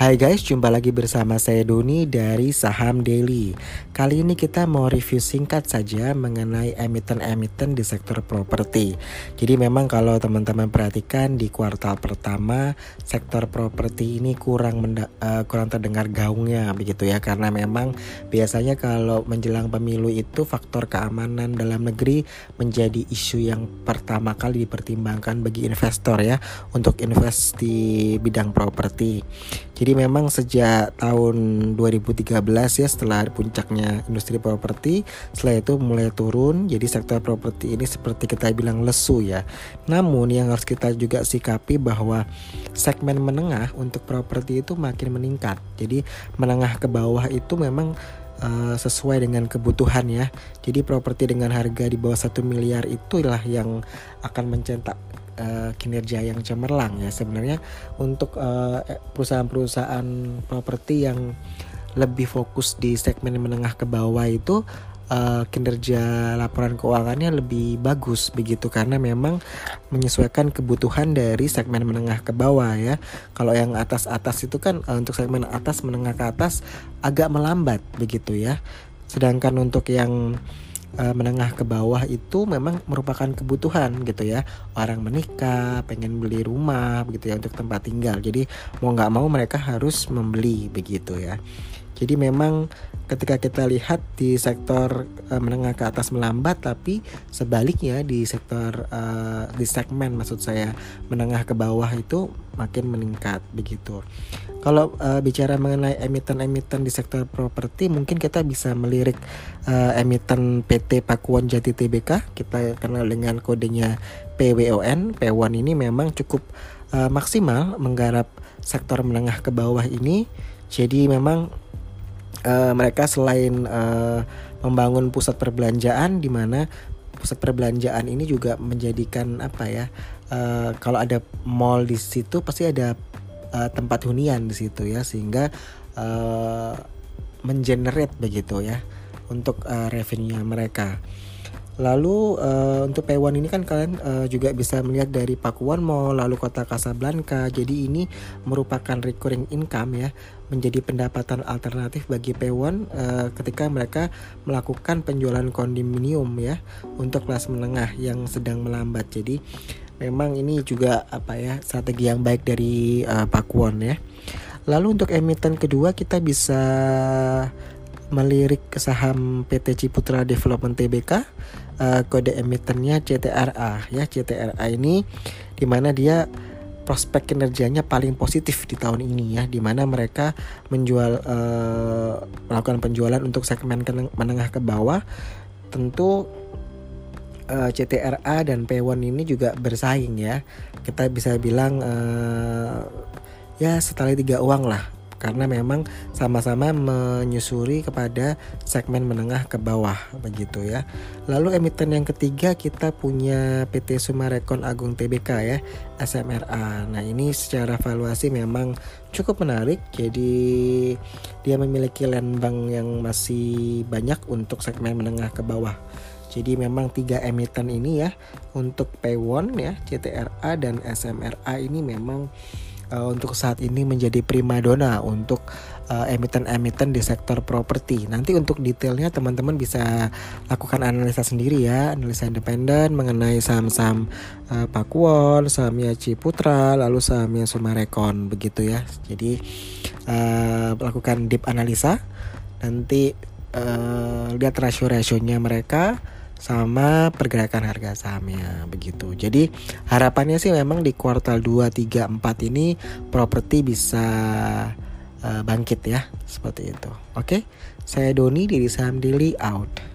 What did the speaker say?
Hai guys, jumpa lagi bersama saya Doni dari Saham Daily. Kali ini kita mau review singkat saja mengenai emiten-emiten di sektor properti. Jadi memang kalau teman-teman perhatikan di kuartal pertama sektor properti ini kurang uh, kurang terdengar gaungnya begitu ya karena memang biasanya kalau menjelang pemilu itu faktor keamanan dalam negeri menjadi isu yang pertama kali dipertimbangkan bagi investor ya untuk invest di bidang properti. Jadi memang sejak tahun 2013 ya setelah puncaknya industri properti, setelah itu mulai turun. Jadi sektor properti ini seperti kita bilang lesu ya. Namun yang harus kita juga sikapi bahwa segmen menengah untuk properti itu makin meningkat. Jadi menengah ke bawah itu memang uh, sesuai dengan kebutuhan ya. Jadi properti dengan harga di bawah satu miliar itulah yang akan mencetak uh, kinerja yang cemerlang ya sebenarnya untuk uh, perusahaan-perusahaan properti yang lebih fokus di segmen menengah ke bawah itu uh, kinerja laporan keuangannya lebih bagus begitu karena memang menyesuaikan kebutuhan dari segmen menengah ke bawah ya. Kalau yang atas-atas itu kan uh, untuk segmen atas menengah ke atas agak melambat begitu ya. Sedangkan untuk yang uh, menengah ke bawah itu memang merupakan kebutuhan gitu ya. Orang menikah pengen beli rumah begitu ya untuk tempat tinggal. Jadi mau nggak mau mereka harus membeli begitu ya jadi memang ketika kita lihat di sektor uh, menengah ke atas melambat tapi sebaliknya di sektor uh, di segmen maksud saya menengah ke bawah itu makin meningkat begitu. Kalau uh, bicara mengenai emiten-emiten di sektor properti, mungkin kita bisa melirik uh, emiten PT Pakuan Jati Tbk. Kita kenal dengan kodenya PWON. PWON ini memang cukup uh, maksimal menggarap sektor menengah ke bawah ini. Jadi memang uh, mereka selain uh, membangun pusat perbelanjaan di mana pusat perbelanjaan ini juga menjadikan apa ya? Uh, kalau ada mall di situ pasti ada uh, tempat hunian di situ ya sehingga uh, mengenerate begitu ya untuk uh, revenue mereka. Lalu uh, untuk P1 ini kan kalian uh, juga bisa melihat dari Pakuan Mall, lalu kota Casablanca. Jadi ini merupakan recurring income ya, menjadi pendapatan alternatif bagi P1 uh, ketika mereka melakukan penjualan kondominium ya untuk kelas menengah yang sedang melambat. Jadi memang ini juga apa ya strategi yang baik dari uh, Pakuan ya. Lalu untuk emiten kedua kita bisa melirik ke saham PT Ciputra Development Tbk uh, kode emitennya CTRA ya CTRA ini di mana dia prospek kinerjanya paling positif di tahun ini ya. Di mana mereka menjual uh, melakukan penjualan untuk segmen menengah ke bawah. Tentu eh, CTRA dan P1 ini juga bersaing ya. Kita bisa bilang uh, ya setali tiga uang lah karena memang sama-sama menyusuri kepada segmen menengah ke bawah begitu ya. Lalu emiten yang ketiga kita punya PT Sumarekon Agung Tbk ya, SMRA. Nah, ini secara valuasi memang cukup menarik. Jadi dia memiliki land bank yang masih banyak untuk segmen menengah ke bawah. Jadi memang tiga emiten ini ya untuk P1 ya, CTRA dan SMRA ini memang uh, untuk saat ini menjadi primadona untuk emiten emiten-emiten di sektor properti. Nanti untuk detailnya teman-teman bisa lakukan analisa sendiri ya, analisa independen mengenai saham-saham uh, Pakuwon, sahamnya Ciputra, lalu sahamnya Sumarekon begitu ya. Jadi uh, lakukan deep analisa, nanti uh, lihat rasio-rasionya mereka sama pergerakan harga sahamnya begitu. Jadi harapannya sih memang di kuartal 2 3 4 ini properti bisa uh, bangkit ya seperti itu. Oke. Saya Doni dari Saham Daily out.